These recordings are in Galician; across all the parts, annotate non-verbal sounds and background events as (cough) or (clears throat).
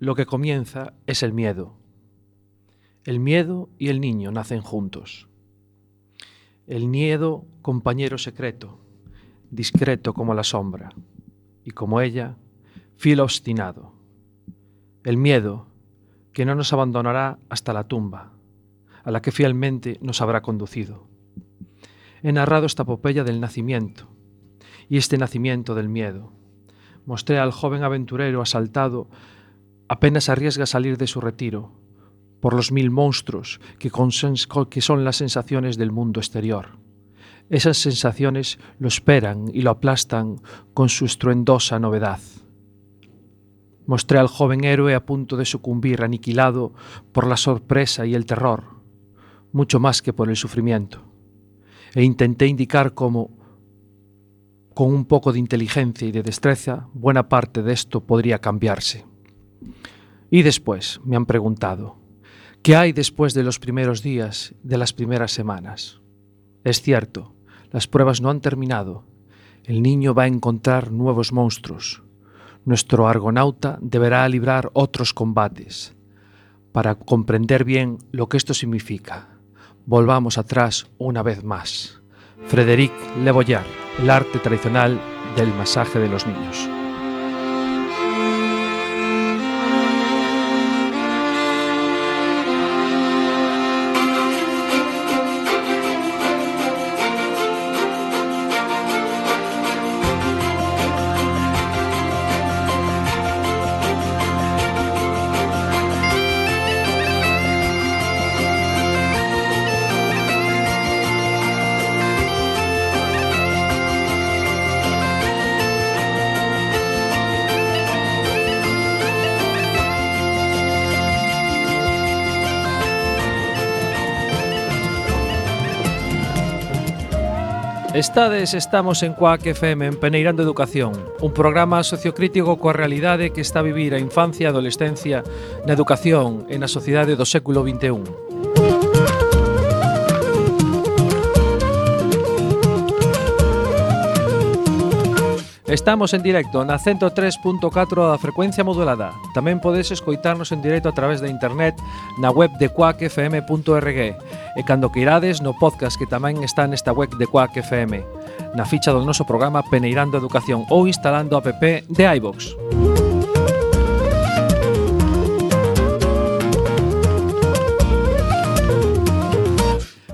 lo que comienza es el miedo. El miedo y el niño nacen juntos. El miedo, compañero secreto, discreto como la sombra, y como ella, fiel obstinado. El miedo, que no nos abandonará hasta la tumba, a la que fielmente nos habrá conducido. He narrado esta epopeya del nacimiento y este nacimiento del miedo. Mostré al joven aventurero asaltado apenas arriesga salir de su retiro por los mil monstruos que, son las sensaciones del mundo exterior. Esas sensaciones lo esperan y lo aplastan con su estruendosa novedad. Mostré al joven héroe a punto de sucumbir, aniquilado por la sorpresa y el terror, mucho más que por el sufrimiento. E intenté indicar cómo, con un poco de inteligencia y de destreza, buena parte de esto podría cambiarse. Y después, me han preguntado, ¿qué hay después de los primeros días, de las primeras semanas? Es cierto, las pruebas no han terminado. El niño va a encontrar nuevos monstruos. Nuestro argonauta deberá librar otros combates. Para comprender bien lo que esto significa, volvamos atrás una vez más. Frédéric Le Boyard, el arte tradicional del masaje de los niños. Estades, estamos en Coac FM en Peneirando Educación, un programa sociocrítico coa realidade que está a vivir a infancia e adolescencia na educación e na sociedade do século XXI. Estamos en directo na 103.4 da frecuencia modulada. Tamén podes escoitarnos en directo a través da internet na web de quackfm.org e cando queirades no podcast que tamén está nesta web de Quack FM, na ficha do noso programa Peneirando Educación ou instalando a app de iVox.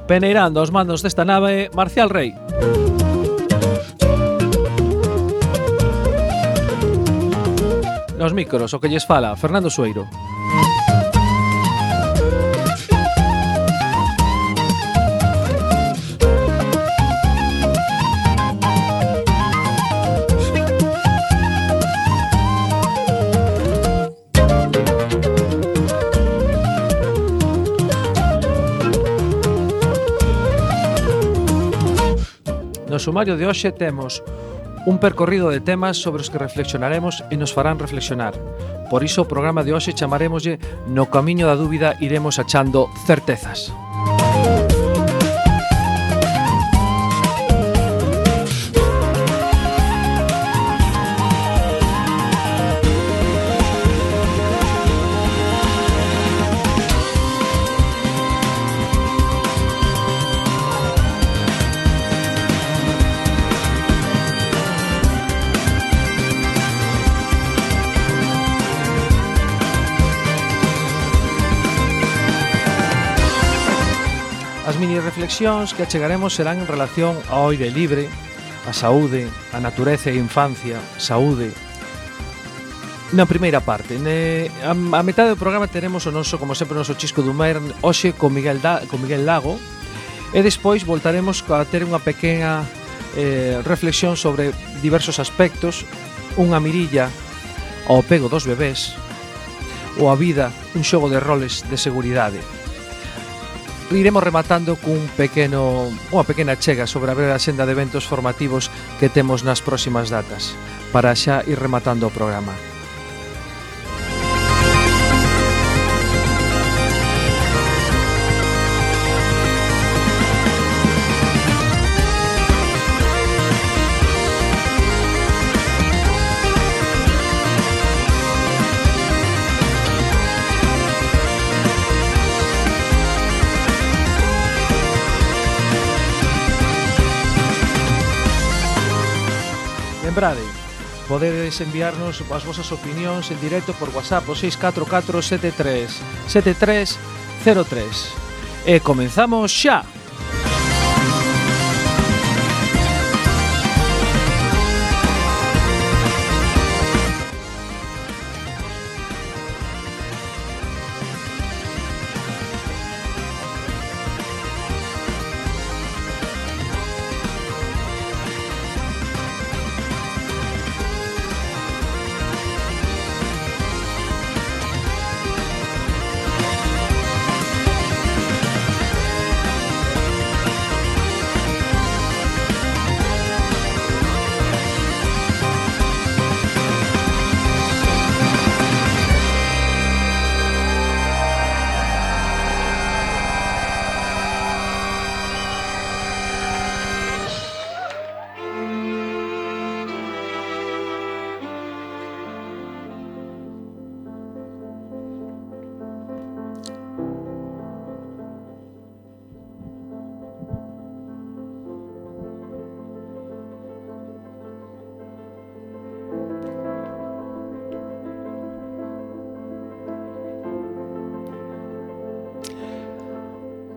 Peneirando os mandos desta nave, Marcial Rey. Nos micros, o que lles fala, Fernando Sueiro. No sumario de hoxe temos Un percorrido de temas sobre os que reflexionaremos e nos farán reflexionar. Por iso o programa de hoxe chamaremoslle No camiño da dúbida iremos achando certezas. reflexións que achegaremos serán en relación ao aire libre, a saúde, a natureza e a infancia, saúde. Na primeira parte, ne, a, a metade do programa teremos o noso, como sempre, o noso chisco do mer, hoxe con Miguel, da, con Miguel Lago e despois voltaremos a ter unha pequena eh, reflexión sobre diversos aspectos, unha mirilla ao pego dos bebés ou a vida, un xogo de roles de seguridade iremos rematando cun pequeno unha pequena chega sobre a breve xenda de eventos formativos que temos nas próximas datas para xa ir rematando o programa. Lembrade, podedes enviarnos as vosas opinións en directo por WhatsApp o 644 73 7303. E comenzamos xa.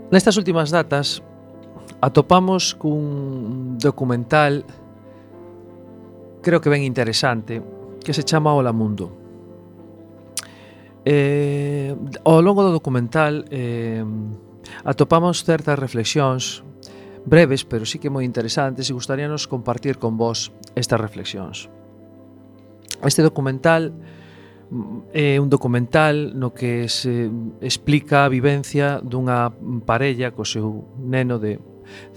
Nestas últimas datas atopamos cun documental creo que ben interesante que se chama Ola Mundo. Eh, ao longo do documental eh, atopamos certas reflexións breves, pero sí que moi interesantes e gustaríanos compartir con vos estas reflexións. Este documental É un documental no que se eh, explica a vivencia dunha parella co seu neno de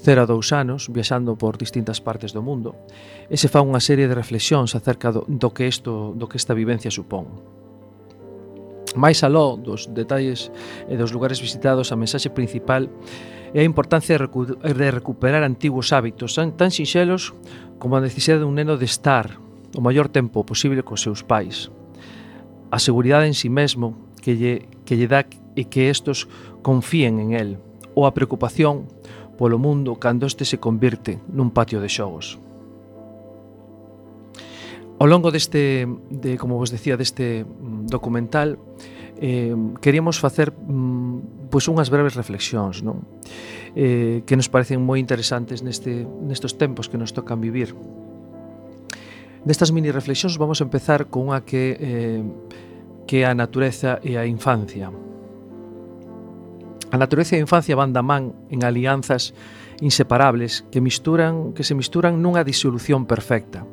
0 a 2 anos viaxando por distintas partes do mundo e se fa unha serie de reflexións acerca do, do que isto do que esta vivencia supón. Mais aló dos detalles e dos lugares visitados, a mensaxe principal é a importancia de recuperar antigos hábitos tan sinxelos como a necesidade dun neno de estar o maior tempo posible cos seus pais a seguridade en sí mesmo que lle, que lle dá e que estos confíen en el, ou a preocupación polo mundo cando este se convirte nun patio de xogos. Ao longo deste, de, como vos decía, deste mm, documental, eh, queríamos facer mm, pois unhas breves reflexións non? Eh, que nos parecen moi interesantes neste, nestos tempos que nos tocan vivir Destas mini reflexións vamos a empezar con unha que eh, que é a natureza e a infancia. A natureza e a infancia van da man en alianzas inseparables que misturan que se misturan nunha disolución perfecta.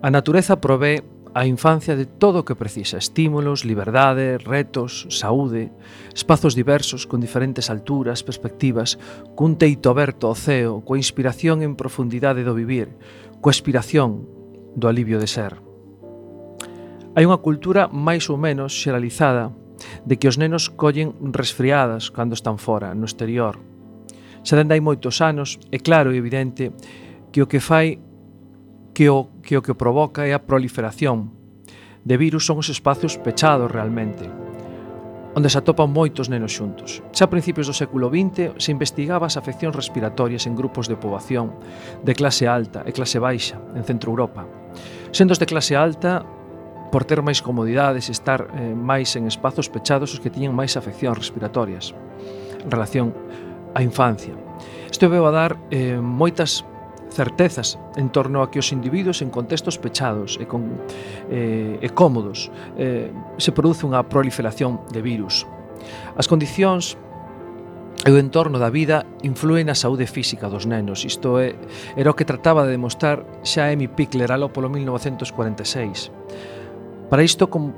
A natureza provee a infancia de todo o que precisa, estímulos, liberdade, retos, saúde, espazos diversos con diferentes alturas, perspectivas, cun teito aberto ao ceo, coa inspiración en profundidade do vivir, coa aspiración, do alivio de ser. Hai unha cultura máis ou menos xeralizada de que os nenos collen resfriadas cando están fora, no exterior. Xa dende hai moitos anos, é claro e evidente que o que fai que o que o, que provoca é a proliferación de virus son os espacios pechados realmente onde se atopan moitos nenos xuntos. Xa a principios do século XX se investigaba as afeccións respiratorias en grupos de poboación de clase alta e clase baixa en Centro Europa. Sendos de clase alta, por ter máis comodidades e estar eh, máis en espazos pechados os que tiñan máis afeccións respiratorias en relación á infancia. Isto veo a dar eh, moitas certezas en torno a que os individuos en contextos pechados e, con, eh, e cómodos eh, se produce unha proliferación de virus. As condicións e o entorno da vida influen na saúde física dos nenos. Isto é, era o que trataba de demostrar xa Amy Pickler alo polo 1946. Para isto, com,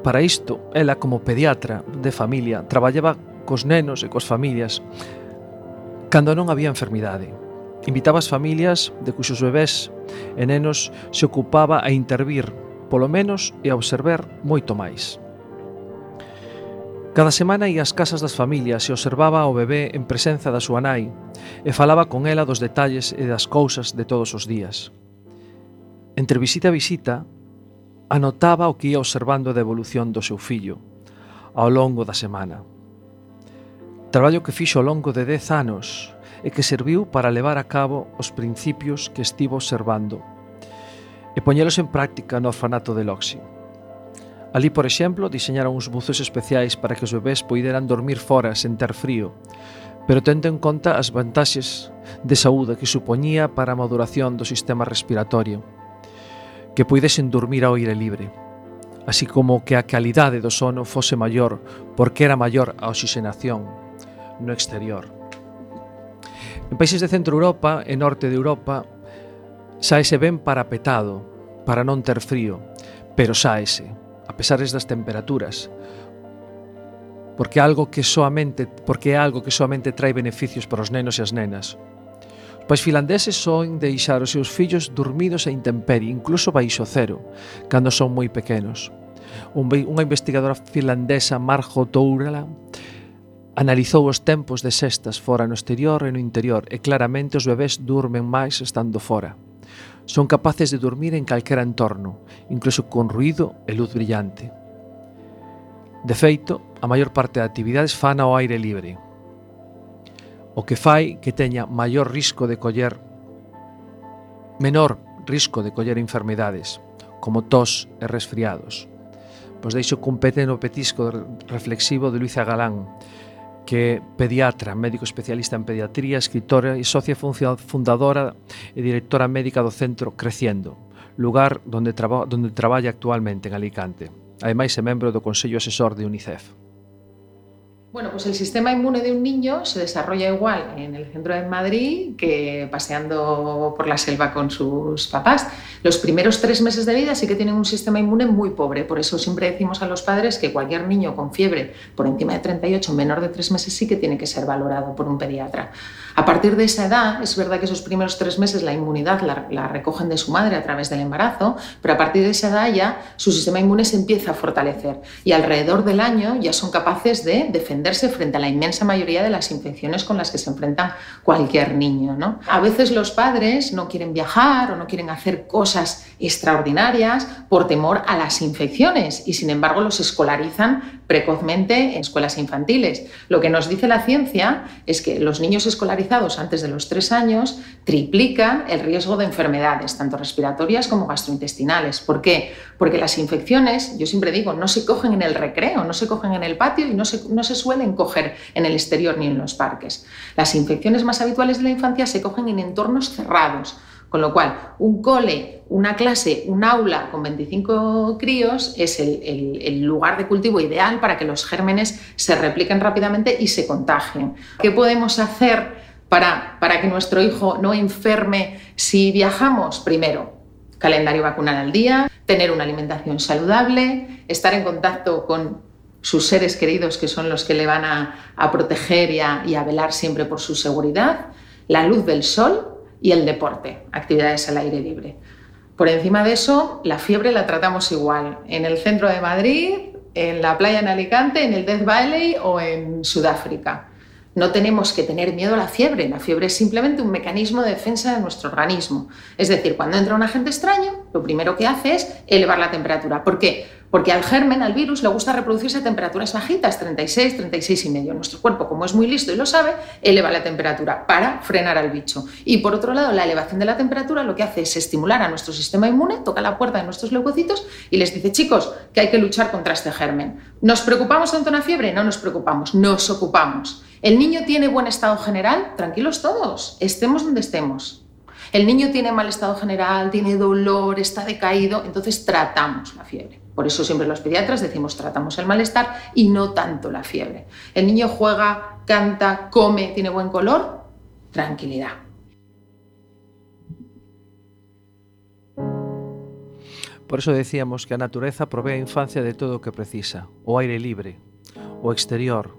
para isto, ela como pediatra de familia traballaba cos nenos e cos familias cando non había enfermidade Invitaba as familias de cuxos bebés e nenos se ocupaba a intervir, polo menos e a observar moito máis. Cada semana ia ás casas das familias e observaba ao bebé en presenza da súa nai e falaba con ela dos detalles e das cousas de todos os días. Entre visita a visita, anotaba o que ia observando da evolución do seu fillo ao longo da semana. Traballo que fixo ao longo de dez anos e que serviu para levar a cabo os principios que estivo observando e poñelos en práctica no orfanato de Loxi. Alí, por exemplo, diseñaron uns buzos especiais para que os bebés poideran dormir fora sen ter frío, pero tendo en conta as vantaxes de saúde que supoñía para a maduración do sistema respiratorio, que poidesen dormir ao aire libre así como que a calidade do sono fose maior porque era maior a oxigenación no exterior. En países de centro Europa e norte de Europa saese ben parapetado para non ter frío, pero saese, a pesares das temperaturas, porque algo que soamente porque é algo que soamente trae beneficios para os nenos e as nenas. Os pais finlandeses son deixar os seus fillos dormidos a intemperie, incluso baixo cero, cando son moi pequenos. Un, unha investigadora finlandesa, Marjo Tourala, Analizou os tempos de sextas fora no exterior e no interior e claramente os bebés durmen máis estando fora. Son capaces de dormir en calquera entorno, incluso con ruido e luz brillante. De feito, a maior parte de actividades fan ao aire libre. O que fai que teña maior risco de coller menor risco de coller enfermedades, como tos e resfriados. Pois deixo cun o petisco reflexivo de Luisa Galán, que é pediatra, médico especialista en pediatría, escritora e socia fundadora e directora médica do Centro Creciendo, lugar donde, traba, donde traballa actualmente en Alicante. Ademais é membro do Consello Asesor de UNICEF. Bueno, pues el sistema inmune de un niño se desarrolla igual en el centro de Madrid que paseando por la selva con sus papás. Los primeros tres meses de vida sí que tienen un sistema inmune muy pobre, por eso siempre decimos a los padres que cualquier niño con fiebre por encima de 38, menor de tres meses, sí que tiene que ser valorado por un pediatra. A partir de esa edad, es verdad que esos primeros tres meses la inmunidad la, la recogen de su madre a través del embarazo, pero a partir de esa edad ya su sistema inmune se empieza a fortalecer y alrededor del año ya son capaces de defender frente a la inmensa mayoría de las infecciones con las que se enfrenta cualquier niño. A veces los padres no quieren viajar o no quieren hacer cosas extraordinarias por temor a las infecciones y sin embargo los escolarizan precozmente en escuelas infantiles. Lo que nos dice la ciencia es que los niños escolarizados antes de los tres años triplican el riesgo de enfermedades, tanto respiratorias como gastrointestinales. ¿Por qué? Porque las infecciones, yo siempre digo, no se cogen en el recreo, no se cogen en el patio y no se, no se suelen coger en el exterior ni en los parques. Las infecciones más habituales de la infancia se cogen en entornos cerrados, con lo cual un cole, una clase, un aula con 25 críos es el, lugar de cultivo ideal para que los gérmenes se repliquen rápidamente y se contagien. ¿Qué podemos hacer para, para que nuestro hijo no enferme si viajamos? Primero, calendario vacunal al día, tener una alimentación saludable, estar en contacto con sus seres queridos que son los que le van a, proteger y a, y a, velar siempre por su seguridad, la luz del sol y el deporte, actividades al aire libre. Por encima de eso, la fiebre la tratamos igual, en el centro de Madrid, en la playa en Alicante, en el Death Valley o en Sudáfrica. No tenemos que tener miedo a la fiebre, la fiebre es simplemente un mecanismo de defensa de nuestro organismo. Es decir, cuando entra un agente extraño, lo primero que hace es elevar la temperatura. ¿Por qué? Porque al germen, al virus, le gusta reproducirse a temperaturas bajitas, 36, 36 y medio. Nuestro cuerpo, como es muy listo y lo sabe, eleva la temperatura para frenar al bicho. Y por otro lado, la elevación de la temperatura lo que hace es estimular a nuestro sistema inmune, toca la puerta de nuestros leucocitos y les dice, chicos, que hay que luchar contra este germen. ¿Nos preocupamos ante una fiebre? No nos preocupamos, nos ocupamos. ¿El niño tiene buen estado general? Tranquilos todos, estemos donde estemos. El niño tiene mal estado general, tiene dolor, está decaído, entonces tratamos la fiebre. Por eso siempre los pediatras decimos tratamos el malestar y no tanto la fiebre. El niño juega, canta, come, tiene buen color, tranquilidad. Por eso decíamos que a natureza provee a infancia de todo o que precisa, o aire libre, o exterior,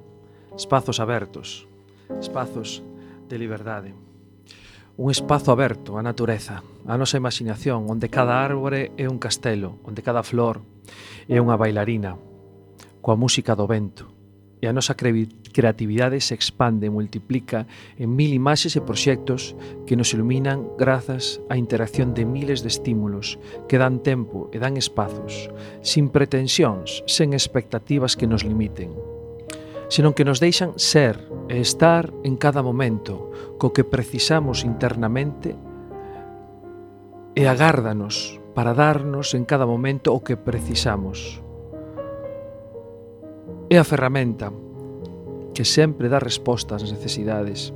espazos abertos, espazos de liberdade un espazo aberto á natureza, á nosa imaginación, onde cada árbore é un castelo, onde cada flor É unha bailarina, coa música do vento, e a nosa creatividade se expande e multiplica en mil imaxes e proxectos que nos iluminan grazas á interacción de miles de estímulos que dan tempo e dan espazos, sin pretensións, sen expectativas que nos limiten, senón que nos deixan ser e estar en cada momento co que precisamos internamente e agárdanos para darnos en cada momento o que precisamos. É a ferramenta que sempre dá resposta ás necesidades,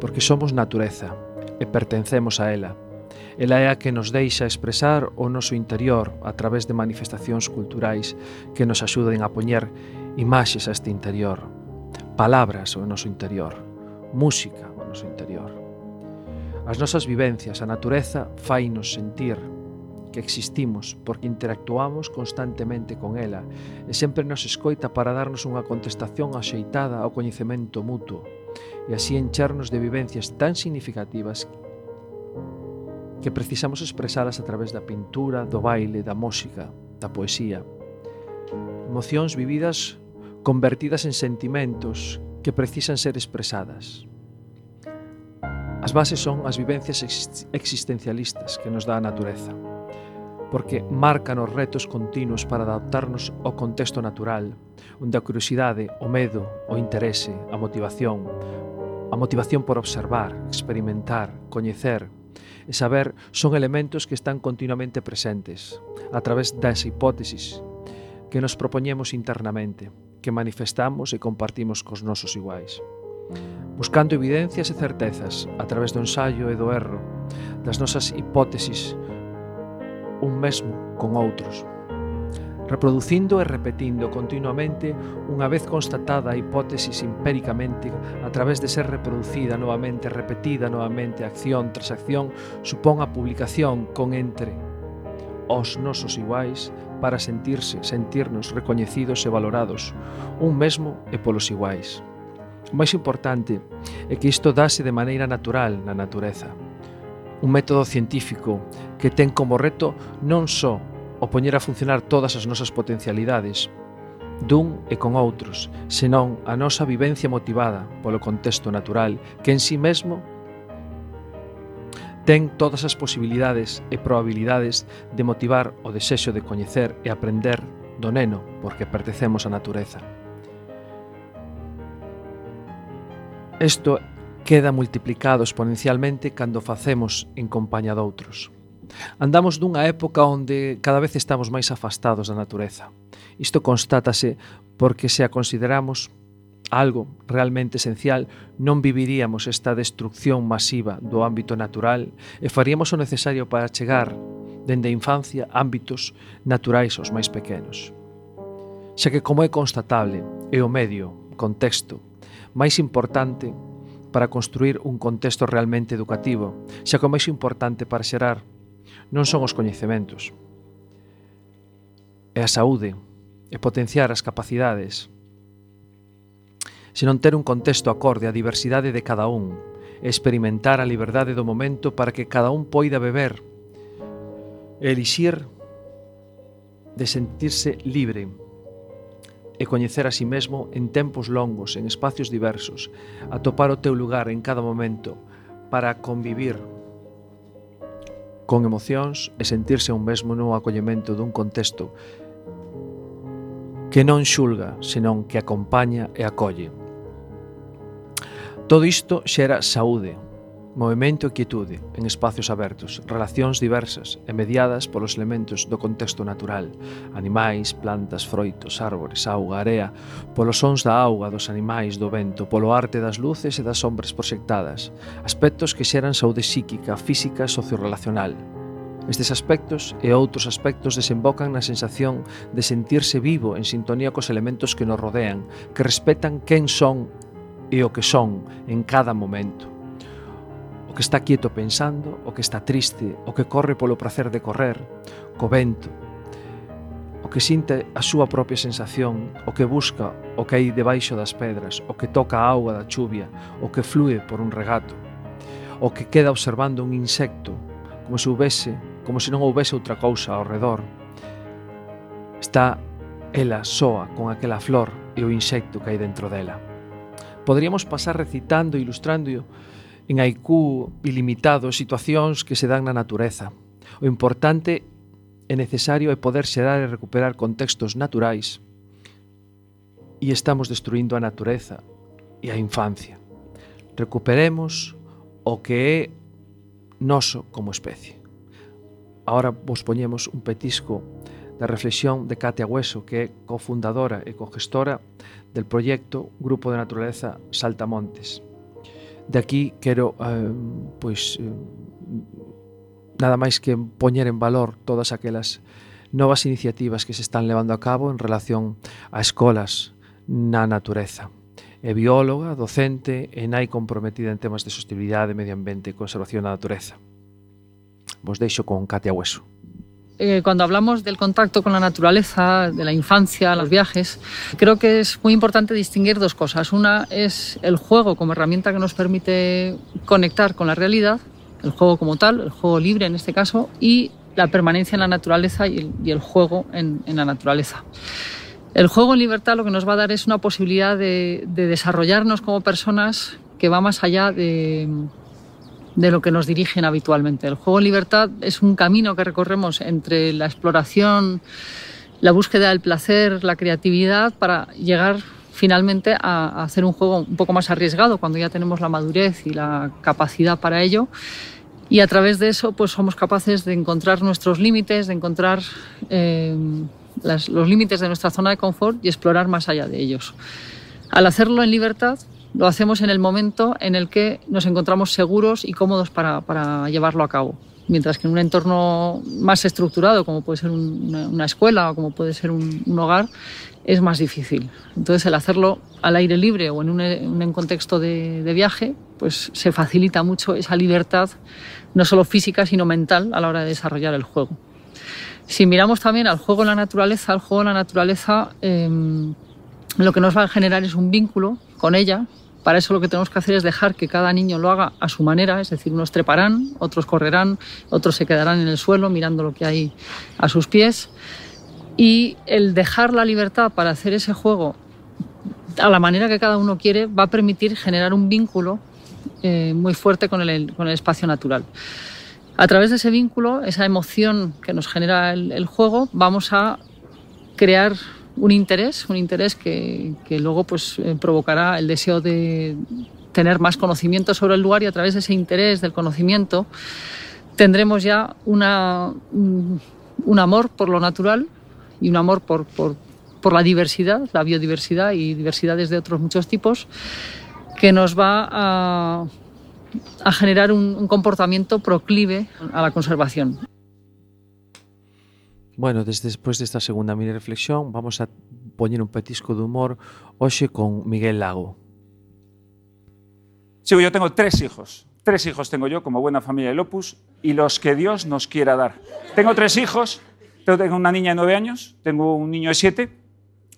porque somos natureza e pertencemos a ela. Ela é a que nos deixa expresar o noso interior a través de manifestacións culturais que nos axuden a poñer imaxes a este interior, palabras ao noso interior, música ao noso interior. As nosas vivencias, a natureza, fainos sentir que existimos porque interactuamos constantemente con ela e sempre nos escoita para darnos unha contestación axeitada ao coñecemento mutuo e así encharnos de vivencias tan significativas que precisamos expresalas a través da pintura, do baile, da música, da poesía. Emocións vividas convertidas en sentimentos que precisan ser expresadas. As bases son as vivencias existencialistas que nos dá a natureza porque marcan os retos continuos para adaptarnos ao contexto natural, onde a curiosidade, o medo, o interese, a motivación, a motivación por observar, experimentar, coñecer e saber son elementos que están continuamente presentes a través das hipótesis que nos propoñemos internamente, que manifestamos e compartimos cos nosos iguais. Buscando evidencias e certezas a través do ensaio e do erro, das nosas hipótesis un mesmo con outros, reproducindo e repetindo continuamente unha vez constatada a hipótesis empíricamente a través de ser reproducida novamente, repetida novamente, acción tras acción, supón a publicación con entre os nosos iguais para sentirse, sentirnos recoñecidos e valorados, un mesmo e polos iguais. O máis importante é que isto dase de maneira natural na natureza un método científico que ten como reto non só o poñer a funcionar todas as nosas potencialidades, dun e con outros, senón a nosa vivencia motivada polo contexto natural que en sí mesmo ten todas as posibilidades e probabilidades de motivar o desexo de coñecer e aprender do neno porque pertencemos á natureza. Isto queda multiplicado exponencialmente cando facemos en compañía doutros. Andamos dunha época onde cada vez estamos máis afastados da natureza. Isto constátase porque se a consideramos algo realmente esencial, non viviríamos esta destrucción masiva do ámbito natural e faríamos o necesario para chegar dende a infancia ámbitos naturais aos máis pequenos. Xa que como é constatable, é o medio, contexto, máis importante para construir un contexto realmente educativo, xa que o máis importante para xerar non son os coñecementos, é a saúde e potenciar as capacidades, senón ter un contexto acorde á diversidade de cada un e experimentar a liberdade do momento para que cada un poida beber e elixir de sentirse libre e coñecer a si sí mesmo en tempos longos, en espacios diversos, atopar o teu lugar en cada momento para convivir con emocións e sentirse un mesmo no acollemento dun contexto que non xulga, senón que acompaña e acolle. Todo isto xera saúde, movimento e quietude en espacios abertos, relacións diversas e mediadas polos elementos do contexto natural, animais, plantas, froitos, árbores, auga, area, polos sons da auga, dos animais, do vento, polo arte das luces e das sombras proxectadas, aspectos que xeran saúde psíquica, física e sociorrelacional, Estes aspectos e outros aspectos desembocan na sensación de sentirse vivo en sintonía cos elementos que nos rodean, que respetan quen son e o que son en cada momento o que está quieto pensando, o que está triste, o que corre polo prazer de correr, co vento, o que sinte a súa propia sensación, o que busca o que hai debaixo das pedras, o que toca a auga da chuvia, o que flúe por un regato, o que queda observando un insecto, como se houvese, como se non houvese outra cousa ao redor. Está ela soa con aquela flor e o insecto que hai dentro dela. Podríamos pasar recitando, e ilustrando en Haikú ilimitado situacións que se dan na natureza. O importante e necesario é poder xerar e recuperar contextos naturais e estamos destruindo a natureza e a infancia. Recuperemos o que é noso como especie. Ahora vos poñemos un petisco da reflexión de Katia Hueso, que é cofundadora e cogestora del proxecto Grupo de Naturaleza Saltamontes de aquí quero eh, pois eh, nada máis que poñer en valor todas aquelas novas iniciativas que se están levando a cabo en relación a escolas na natureza. É bióloga, docente e nai comprometida en temas de sostenibilidade, medio ambiente e conservación da natureza. Vos deixo con Katia Hueso. Eh, cuando hablamos del contacto con la naturaleza, de la infancia, los viajes, creo que es muy importante distinguir dos cosas. Una es el juego como herramienta que nos permite conectar con la realidad, el juego como tal, el juego libre en este caso, y la permanencia en la naturaleza y el, juego en, la naturaleza. El juego en libertad lo que nos va a dar es una posibilidad de desarrollarnos como personas que va más allá de, de lo que nos dirigen habitualmente. El juego en libertad es un camino que recorremos entre la exploración, la búsqueda del placer, la creatividad, para llegar finalmente a, hacer un juego un poco más arriesgado cuando ya tenemos la madurez y la capacidad para ello. Y a través de eso pues somos capaces de encontrar nuestros límites, de encontrar eh, los límites de nuestra zona de confort y explorar más allá de ellos. Al hacerlo en libertad, lo hacemos en el momento en el que nos encontramos seguros y cómodos para, llevarlo a cabo. Mientras que en un entorno más estructurado, como puede ser una, escuela o como puede ser un, hogar, es más difícil. Entonces, el hacerlo al aire libre o en un, contexto de, viaje, pues se facilita mucho esa libertad, no solo física, sino mental a la hora de desarrollar el juego. Si miramos también al juego en la naturaleza, el juego en la naturaleza em, lo que nos va a generar es un vínculo con ella, para eso lo que tenemos que hacer es dejar que cada niño lo haga a su manera, es decir, unos treparán, otros correrán, otros se quedarán en el suelo mirando lo que hay a sus pies. Y el dejar la libertad para hacer ese juego a la manera que cada uno quiere va a permitir generar un vínculo eh, muy fuerte con el, espacio natural. A través de ese vínculo, esa emoción que nos genera el juego, vamos a crear un interés, un interés que, luego pues, eh, provocará el deseo de tener más conocimiento sobre el lugar y a través de ese interés del conocimiento tendremos ya una, un, amor por lo natural y un amor por, la diversidad, la biodiversidad y diversidades de otros muchos tipos, que nos va a generar un comportamiento proclive a la conservación. Bueno, desde despois desta segunda mini reflexión vamos a poñer un petisco de humor hoxe con Miguel Lago. Sí, yo tengo tres hijos. Tres hijos tengo yo como buena familia de Opus y los que Dios nos quiera dar. Tengo tres hijos, tengo una niña de nueve años, tengo un niño de siete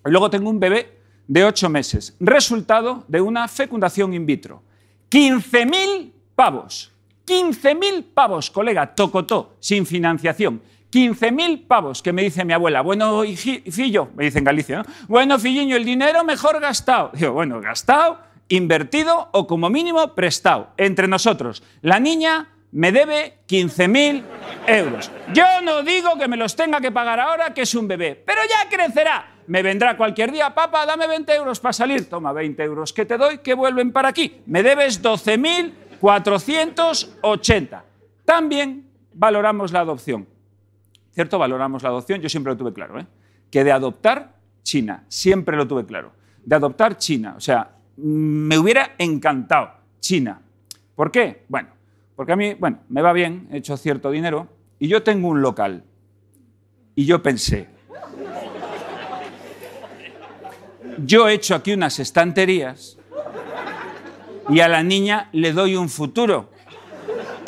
y luego tengo un bebé de ocho meses. Resultado de una fecundación in vitro. 15.000 pavos. 15.000 pavos, colega, tocotó, sin financiación. 15.000 pavos, que me dice mi abuela. Bueno, fillo, me dice en Galicia, ¿no? Bueno, filliño, el dinero mejor gastado. Digo, bueno, gastado, invertido o como mínimo prestado. Entre nosotros, la niña me debe 15.000 euros. Yo no digo que me los tenga que pagar ahora, que es un bebé, pero ya crecerá. Me vendrá cualquier día, papá, dame 20 euros para salir. Toma 20 euros que te doy, que vuelven para aquí. Me debes 12.480. También valoramos la adopción. ¿Cierto? Valoramos la adopción, yo siempre lo tuve claro, ¿eh? que de adoptar China, siempre lo tuve claro, de adoptar China, o sea, me hubiera encantado China. ¿Por qué? Bueno, porque a mí, bueno, me va bien, he hecho cierto dinero y yo tengo un local. Y yo pensé, yo he hecho aquí unas estanterías y a la niña le doy un futuro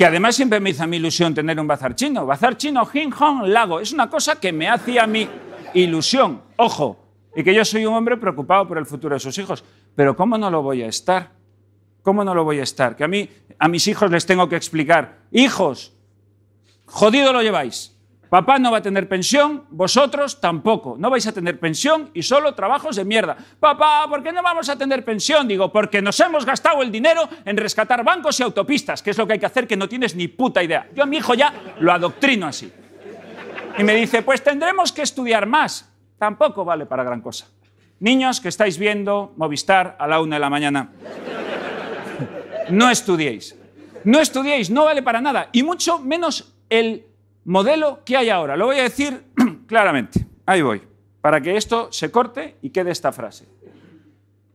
que además siempre me hizo a mí ilusión tener un bazar chino. Bazar chino, Jin Hong Lago. Es una cosa que me hacía a mí ilusión. Ojo, y que yo soy un hombre preocupado por el futuro de sus hijos. Pero ¿cómo no lo voy a estar? ¿Cómo no lo voy a estar? Que a mí, a mis hijos les tengo que explicar, hijos, jodido lo lleváis. Papá no va a tener pensión, vosotros tampoco. No vais a tener pensión y solo trabajos de mierda. Papá, ¿por qué no vamos a tener pensión? Digo, porque nos hemos gastado el dinero en rescatar bancos y autopistas, que es lo que hay que hacer que no tienes ni puta idea. Yo a mi hijo ya lo adoctrino así. Y me dice, pues tendremos que estudiar más. Tampoco vale para gran cosa. Niños que estáis viendo Movistar a la una de la mañana, (laughs) no estudiéis. No estudiéis, no vale para nada. Y mucho menos el modelo que hay ahora. Lo voy a decir (clears throat) claramente. Ahí voy. Para que esto se corte y quede esta frase.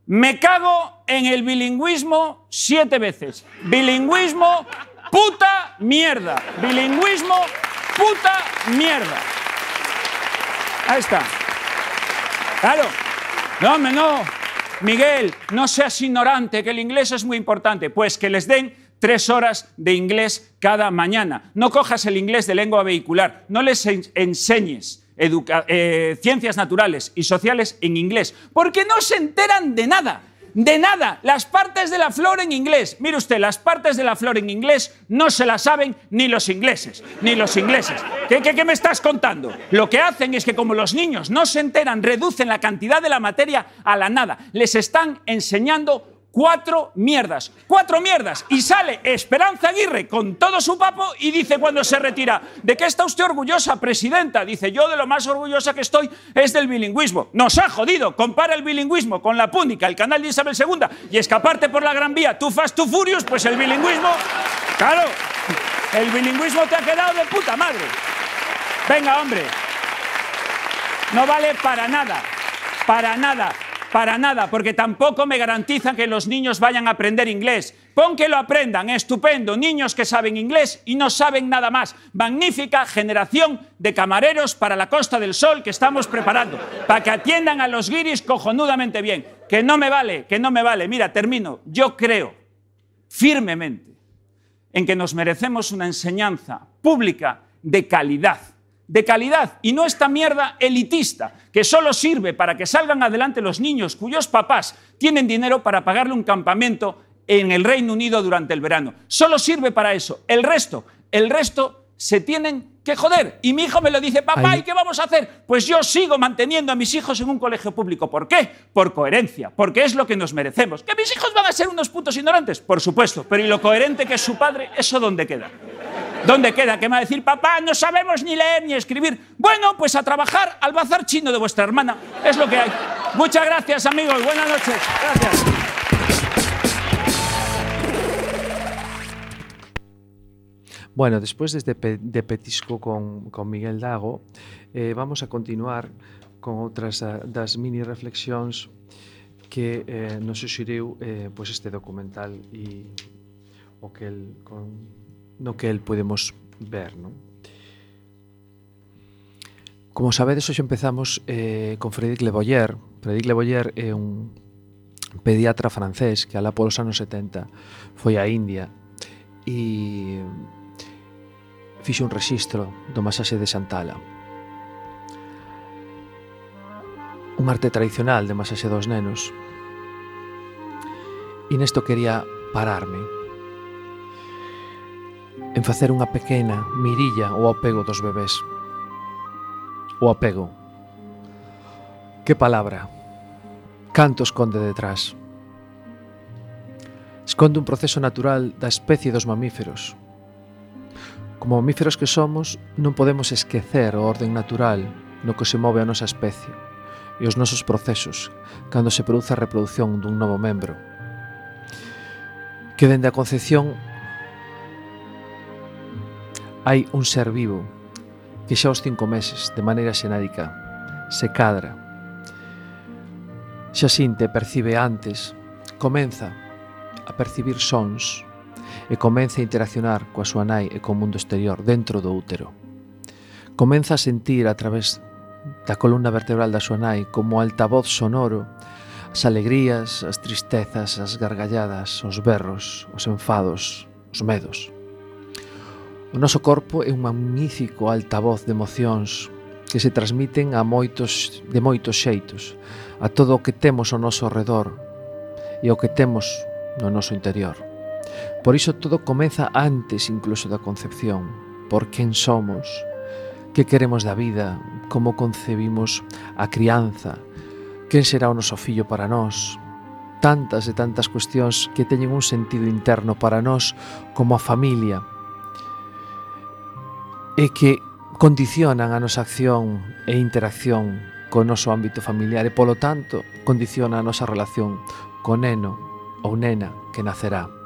Me cago en el bilingüismo siete veces. Bilingüismo, puta mierda. Bilingüismo, puta mierda. Ahí está. Claro. No, hombre, no. Miguel, no seas ignorante, que el inglés es muy importante. Pues que les den tres horas de inglés cada mañana. No cojas el inglés de lengua vehicular, no les enseñes eh, ciencias naturales y sociales en inglés, porque no se enteran de nada. De nada, las partes de la flor en inglés. Mire usted, las partes de la flor en inglés no se las saben ni los ingleses, ni los ingleses. ¿Qué, me estás contando? Lo que hacen es que como los niños no se enteran, reducen la cantidad de la materia a la nada. Les están enseñando cuatro mierdas, cuatro mierdas. Y sale Esperanza Aguirre con todo su papo y dice cuando se retira, ¿de qué está usted orgullosa, presidenta? Dice, yo de lo más orgullosa que estoy es del bilingüismo. Nos ha jodido, compara el bilingüismo con la púnica, el canal de Isabel II y escaparte por la Gran Vía, tú fast, tú furious, pues el bilingüismo, claro, el bilingüismo te ha quedado de puta madre. Venga, hombre, no vale para nada, para nada. Para nada, porque tampoco me garantizan que los niños vayan a aprender inglés. Pon que lo aprendan, estupendo. Niños que saben inglés y no saben nada más. Magnífica generación de camareros para la Costa del Sol que estamos preparando, para que atiendan a los guiris cojonudamente bien. Que no me vale, que no me vale. Mira, termino. Yo creo firmemente en que nos merecemos una enseñanza pública de calidad de calidad y no esta mierda elitista que solo sirve para que salgan adelante los niños cuyos papás tienen dinero para pagarle un campamento en el Reino Unido durante el verano. Solo sirve para eso. El resto, el resto se tienen que joder. Y mi hijo me lo dice, papá, ¿y qué vamos a hacer? Pues yo sigo manteniendo a mis hijos en un colegio público. ¿Por qué? Por coherencia, porque es lo que nos merecemos. ¿Que mis hijos van a ser unos putos ignorantes? Por supuesto, pero ¿y lo coherente que es su padre? ¿Eso dónde queda? ¿Dónde queda? ¿Qué me va a decir, papá, no sabemos ni leer ni escribir? Bueno, pues a trabajar al bazar chino de vuestra hermana. Es lo que hay. Muchas gracias, amigos. Buenas noches. Gracias. Bueno, después de, pe de Petisco con, con Miguel Dago, eh, vamos a continuar con outras a, das mini reflexións que eh, nos xuxiriu eh, pois este documental e o que el, con, no que el podemos ver, non? Como sabedes, hoxe empezamos eh, con Frédéric Le Boyer. Frédéric Le Boyer é un pediatra francés que alá polos anos 70 foi a India e fixo un rexistro do masaxe de Santala. Un arte tradicional de masaxe dos nenos. E nesto quería pararme en facer unha pequena mirilla ao apego dos bebés. O apego. Que palabra. Canto esconde detrás. Esconde un proceso natural da especie dos mamíferos, Como mamíferos que somos, non podemos esquecer o orden natural no que se move a nosa especie e os nosos procesos cando se produce a reprodución dun novo membro. Que dende a concepción hai un ser vivo que xa aos cinco meses, de maneira xenádica, se cadra, xa sinte percibe antes, comeza a percibir sons, e comeza a interaccionar coa súa nai e co mundo exterior dentro do útero. Comeza a sentir a través da columna vertebral da súa nai como altavoz sonoro as alegrías, as tristezas, as gargalladas, os berros, os enfados, os medos. O noso corpo é un magnífico altavoz de emocións que se transmiten a moitos de moitos xeitos, a todo o que temos ao noso redor e o que temos no noso interior. Por iso todo comeza antes incluso da concepción, por quen somos, que queremos da vida, como concebimos a crianza, quen será o noso fillo para nós, tantas e tantas cuestións que teñen un sentido interno para nós como a familia e que condicionan a nosa acción e interacción co noso ámbito familiar e, polo tanto, condiciona a nosa relación co neno ou nena que nacerá.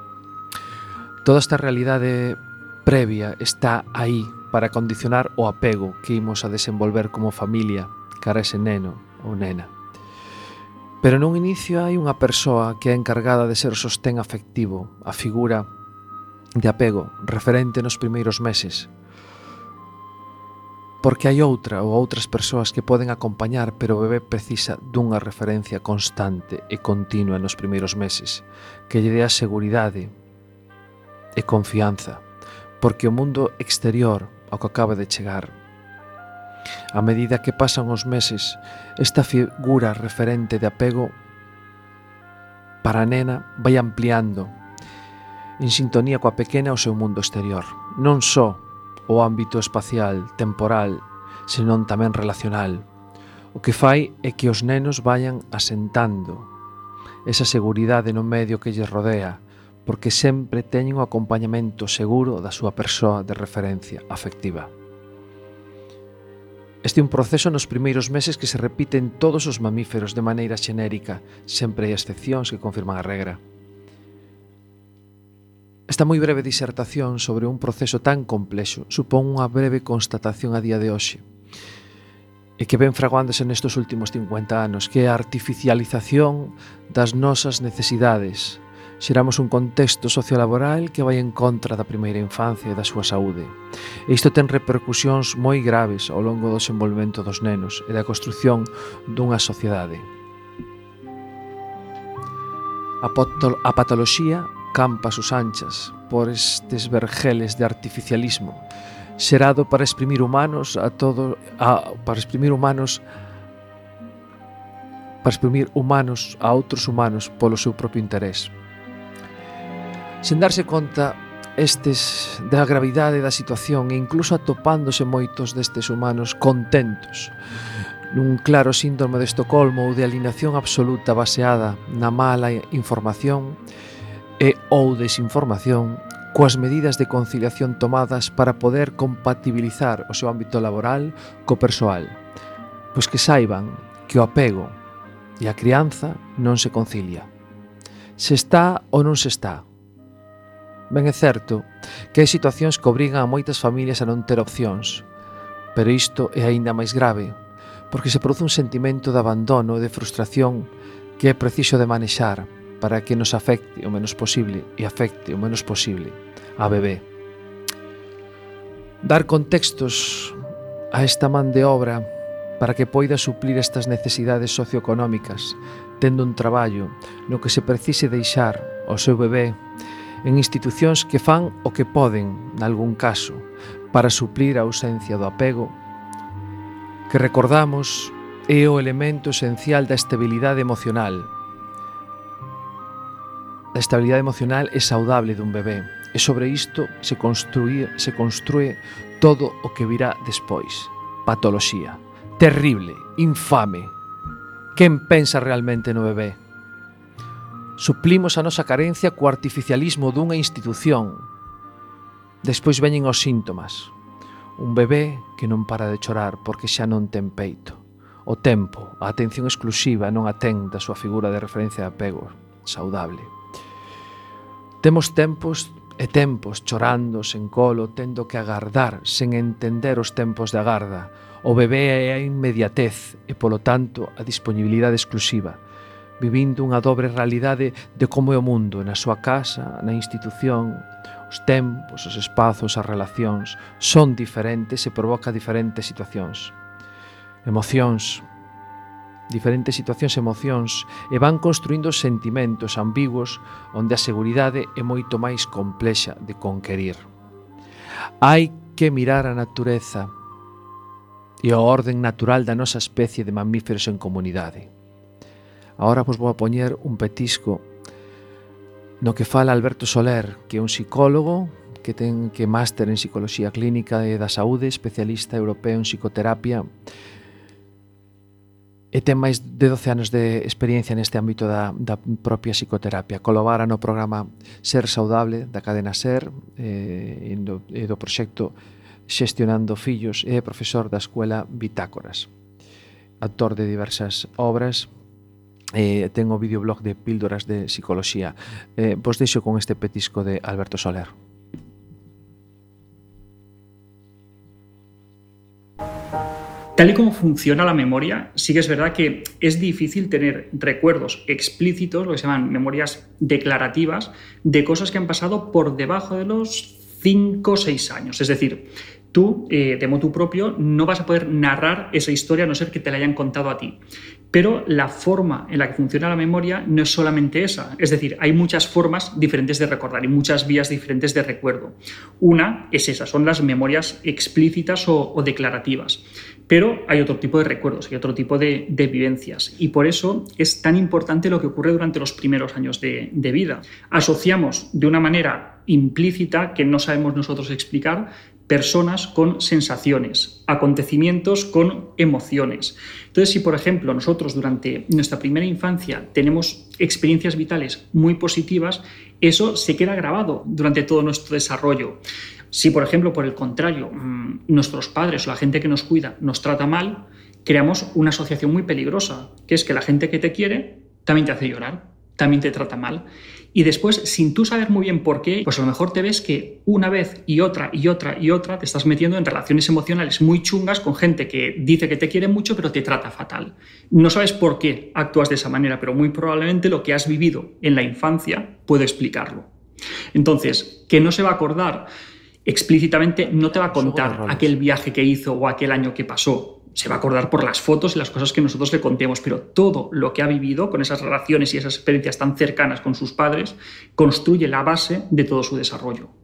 Toda esta realidade previa está aí para condicionar o apego que imos a desenvolver como familia cara a ese neno ou nena. Pero nun inicio hai unha persoa que é encargada de ser o sostén afectivo, a figura de apego referente nos primeiros meses. Porque hai outra ou outras persoas que poden acompañar, pero o bebé precisa dunha referencia constante e continua nos primeiros meses, que lle dé a seguridade e confianza, porque o mundo exterior ao que acaba de chegar. A medida que pasan os meses, esta figura referente de apego para a nena vai ampliando en sintonía coa pequena o seu mundo exterior. Non só o ámbito espacial, temporal, senón tamén relacional. O que fai é que os nenos vayan asentando esa seguridade no medio que lles rodea, porque sempre teñen o acompañamento seguro da súa persoa de referencia afectiva. Este é un proceso nos primeiros meses que se repite en todos os mamíferos de maneira xenérica, sempre hai excepcións que confirman a regra. Esta moi breve disertación sobre un proceso tan complexo supón unha breve constatación a día de hoxe e que ven fraguándose nestes últimos 50 anos, que é a artificialización das nosas necesidades, xeramos un contexto sociolaboral que vai en contra da primeira infancia e da súa saúde. E isto ten repercusións moi graves ao longo do desenvolvemento dos nenos e da construción dunha sociedade. A patoloxía campa sus anchas por estes vergeles de artificialismo xerado para exprimir humanos a todo a, para exprimir humanos para exprimir humanos a outros humanos polo seu propio interés. Sen darse conta estes da gravidade da situación e incluso atopándose moitos destes humanos contentos nun claro síndrome de Estocolmo ou de alineación absoluta baseada na mala información e ou desinformación coas medidas de conciliación tomadas para poder compatibilizar o seu ámbito laboral co persoal, pois que saiban que o apego e a crianza non se concilia. Se está ou non se está, Ben é certo que hai situacións que obrigan a moitas familias a non ter opcións, pero isto é aínda máis grave, porque se produce un sentimento de abandono e de frustración que é preciso de manexar para que nos afecte o menos posible e afecte o menos posible a bebé. Dar contextos a esta man de obra para que poida suplir estas necesidades socioeconómicas, tendo un traballo no que se precise deixar ao seu bebé en institucións que fan o que poden, nalgún caso, para suplir a ausencia do apego, que recordamos é o elemento esencial da estabilidade emocional. A estabilidade emocional é saudable dun bebé e sobre isto se construí, se construe todo o que virá despois. Patoloxía. Terrible, infame. Quen pensa realmente no bebé? Suplimos a nosa carencia co artificialismo dunha institución. Despois veñen os síntomas. Un bebé que non para de chorar porque xa non ten peito. O tempo, a atención exclusiva non atén da súa figura de referencia de apego saudable. Temos tempos e tempos chorando sen colo, tendo que agardar sen entender os tempos de agarda. O bebé é a inmediatez e, polo tanto, a disponibilidade exclusiva vivindo unha dobre realidade de como é o mundo, na súa casa, na institución, os tempos, os espazos, as relacións son diferentes e provoca diferentes situacións. Emocións, diferentes situacións e emocións e van construindo sentimentos ambiguos onde a seguridade é moito máis complexa de conquerir. Hai que mirar a natureza e a orden natural da nosa especie de mamíferos en comunidade Ahora vos vou a poñer un petisco no que fala Alberto Soler, que é un psicólogo que ten que máster en psicología clínica e da saúde, especialista europeo en psicoterapia, e ten máis de 12 anos de experiencia neste ámbito da, da propia psicoterapia. Colabora no programa Ser Saudable da cadena Ser eh, e, do, e do proxecto Xestionando Fillos e é profesor da Escuela Bitácoras. Autor de diversas obras eh, ten o videoblog de píldoras de psicoloxía. Eh, vos deixo con este petisco de Alberto Soler. Tal y como funciona la memoria, sí que es verdad que es difícil tener recuerdos explícitos, lo que se llaman memorias declarativas, de cosas que han pasado por debajo de los 5 o 6 años. Es decir, tú, eh, de modo propio, no vas a poder narrar esa historia a no ser que te la hayan contado a ti. Pero la forma en la que funciona la memoria no es solamente esa. Es decir, hay muchas formas diferentes de recordar y muchas vías diferentes de recuerdo. Una es esa, son las memorias explícitas o, declarativas. Pero hay otro tipo de recuerdos, hay otro tipo de, vivencias. Y por eso es tan importante lo que ocurre durante los primeros años de, de vida. Asociamos de una manera implícita que no sabemos nosotros explicar personas con sensaciones, acontecimientos con emociones. Entonces, si por ejemplo nosotros durante nuestra primera infancia tenemos experiencias vitales muy positivas, eso se queda grabado durante todo nuestro desarrollo. Si por ejemplo, por el contrario, mm, nuestros padres o la gente que nos cuida nos trata mal, creamos una asociación muy peligrosa, que es que la gente que te quiere también te hace llorar, también te trata mal. Y después, sin tú saber muy bien por qué, pues a lo mejor te ves que una vez y otra y otra y otra te estás metiendo en relaciones emocionales muy chungas con gente que dice que te quiere mucho pero te trata fatal. No sabes por qué actúas de esa manera, pero muy probablemente lo que has vivido en la infancia puede explicarlo. Entonces, que no se va a acordar explícitamente, no te va a contar aquel viaje que hizo o aquel año que pasó, se va a acordar por las fotos y las cosas que nosotros le contemos, pero todo lo que ha vivido con esas relaciones y esas experiencias tan cercanas con sus padres construye la base de todo su desarrollo.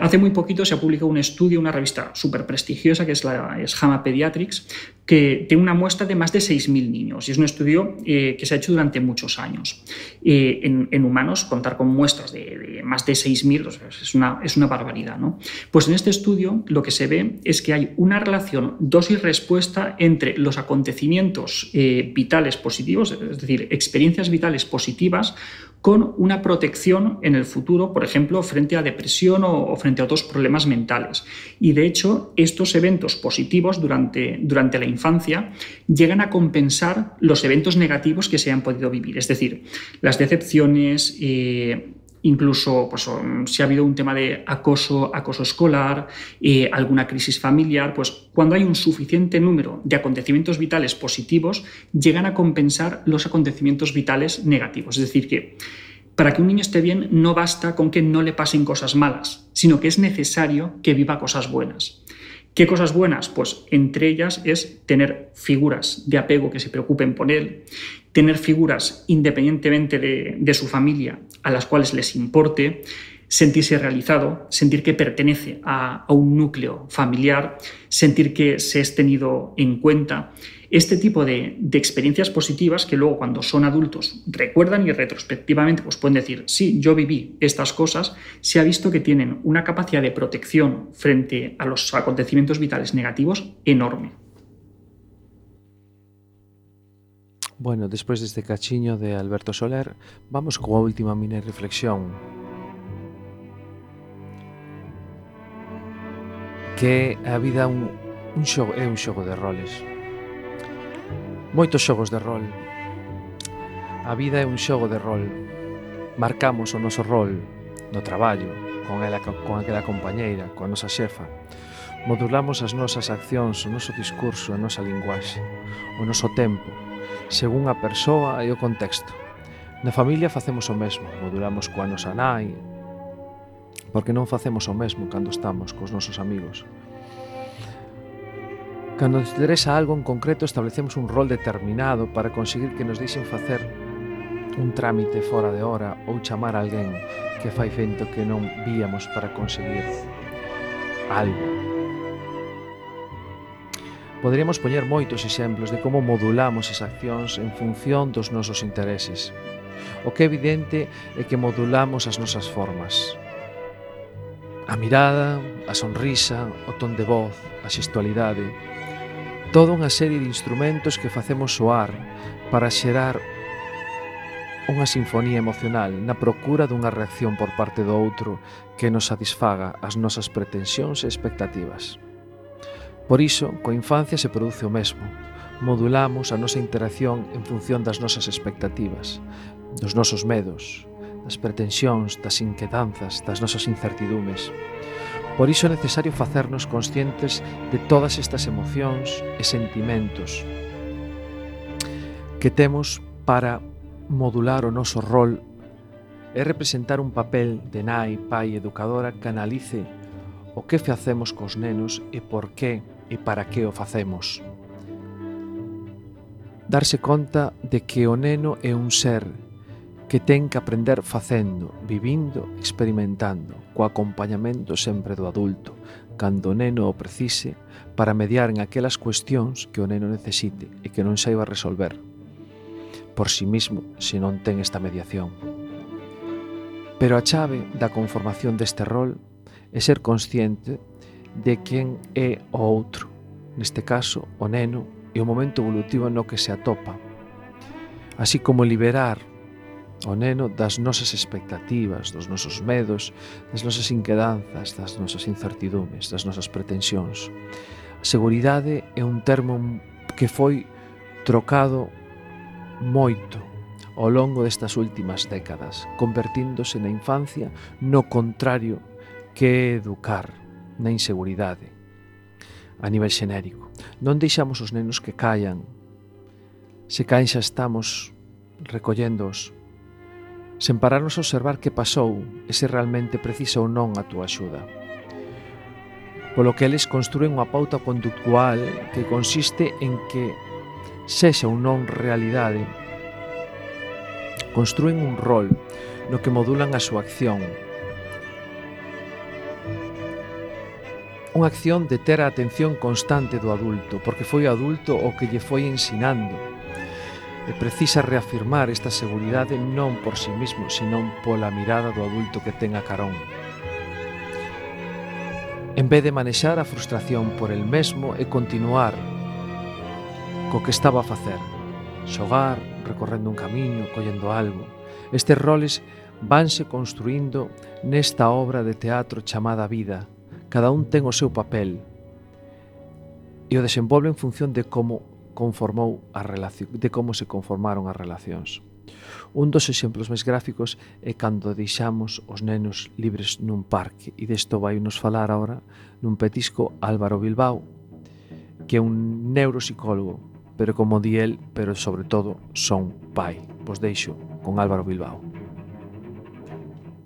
Hace muy poquito se ha publicado un estudio, una revista súper prestigiosa que es la JAMA Pediatrics, que tiene una muestra de más de 6.000 niños y es un estudio eh, que se ha hecho durante muchos años. Eh, en, humanos, contar con muestras de, más de 6.000 es, una, es una barbaridad. ¿no? Pues en este estudio lo que se ve es que hay una relación dosis-respuesta entre los acontecimientos eh, vitales positivos, es decir, experiencias vitales positivas, con una protección en el futuro, por ejemplo, frente a depresión o, frente a otros problemas mentales. Y de hecho, estos eventos positivos durante, durante la infancia llegan a compensar los eventos negativos que se han podido vivir. Es decir, las decepciones, eh, incluso pues, si ha habido un tema de acoso, acoso escolar, eh, alguna crisis familiar, pues cuando hay un suficiente número de acontecimientos vitales positivos, llegan a compensar los acontecimientos vitales negativos. Es decir, que para que un niño esté bien no basta con que no le pasen cosas malas, sino que es necesario que viva cosas buenas. ¿Qué cosas buenas? Pues entre ellas es tener figuras de apego que se preocupen por él, tener figuras independientemente de, su familia a las cuales les importe, sentirse realizado, sentir que pertenece a, un núcleo familiar, sentir que se es tenido en cuenta. Este tipo de, experiencias positivas que luego cuando son adultos recuerdan y retrospectivamente pues pueden decir, sí, yo viví estas cosas, se ha visto que tienen una capacidad de protección frente a los acontecimientos vitales negativos enorme. Bueno, despois deste cachiño de Alberto Soler, vamos coa última mini reflexión. Que a vida un, un xogo, xogo de roles. Moitos xogos de rol. A vida é un xogo de rol. Marcamos o noso rol no traballo, con, ela, con aquela compañeira, coa nosa xefa. Modulamos as nosas accións, o noso discurso, a nosa linguaxe, o noso tempo, según a persoa e o contexto. Na familia facemos o mesmo, modulamos coa nosa nai, porque non facemos o mesmo cando estamos cos nosos amigos. Cando nos interesa algo en concreto establecemos un rol determinado para conseguir que nos deixen facer un trámite fora de hora ou chamar a alguén que fai fento que non víamos para conseguir algo. Poderíamos poñer moitos exemplos de como modulamos as accións en función dos nosos intereses. O que é evidente é que modulamos as nosas formas. A mirada, a sonrisa, o ton de voz, a xestualidade, toda unha serie de instrumentos que facemos soar para xerar unha sinfonía emocional na procura dunha reacción por parte do outro que nos satisfaga as nosas pretensións e expectativas. Por iso, coa infancia se produce o mesmo. Modulamos a nosa interacción en función das nosas expectativas, dos nosos medos, das pretensións, das inquedanzas, das nosas incertidumes. Por iso é necesario facernos conscientes de todas estas emocións e sentimentos que temos para modular o noso rol e representar un papel de nai, pai, educadora que analice o que facemos cos nenos e por que e para que o facemos. Darse conta de que o neno é un ser que ten que aprender facendo, vivindo, experimentando, co acompañamento sempre do adulto, cando o neno o precise, para mediar en aquelas cuestións que o neno necesite e que non saiba resolver por si sí mismo se non ten esta mediación. Pero a chave da conformación deste rol é ser consciente de quen é o outro, neste caso o neno e o momento evolutivo no que se atopa, así como liberar o neno das nosas expectativas, dos nosos medos, das nosas inquedanzas, das nosas incertidumes, das nosas pretensións. A seguridade é un termo que foi trocado moito ao longo destas últimas décadas, convertíndose na infancia no contrario que educar, na inseguridade, a nivel xenérico. Non deixamos os nenos que caian. Se caen xa estamos recolléndoos sen pararnos a observar que pasou e se realmente precisa ou non a túa axuda. Polo que eles construen unha pauta conductual que consiste en que, sexa ou non realidade, construen un rol no que modulan a súa acción. Unha acción de ter a atención constante do adulto, porque foi o adulto o que lle foi ensinando, e precisa reafirmar esta seguridade non por si sí mismo, senón pola mirada do adulto que ten a carón. En vez de manexar a frustración por el mesmo e continuar co que estaba a facer, xogar, recorrendo un camiño, collendo algo, estes roles vanse construindo nesta obra de teatro chamada Vida. Cada un ten o seu papel e o desenvolve en función de como conformou a relación, de como se conformaron as relacións. Un dos exemplos máis gráficos é cando deixamos os nenos libres nun parque e desto vai nos falar agora nun petisco Álvaro Bilbao que é un neuropsicólogo pero como di el, pero sobre todo son pai. Vos deixo con Álvaro Bilbao.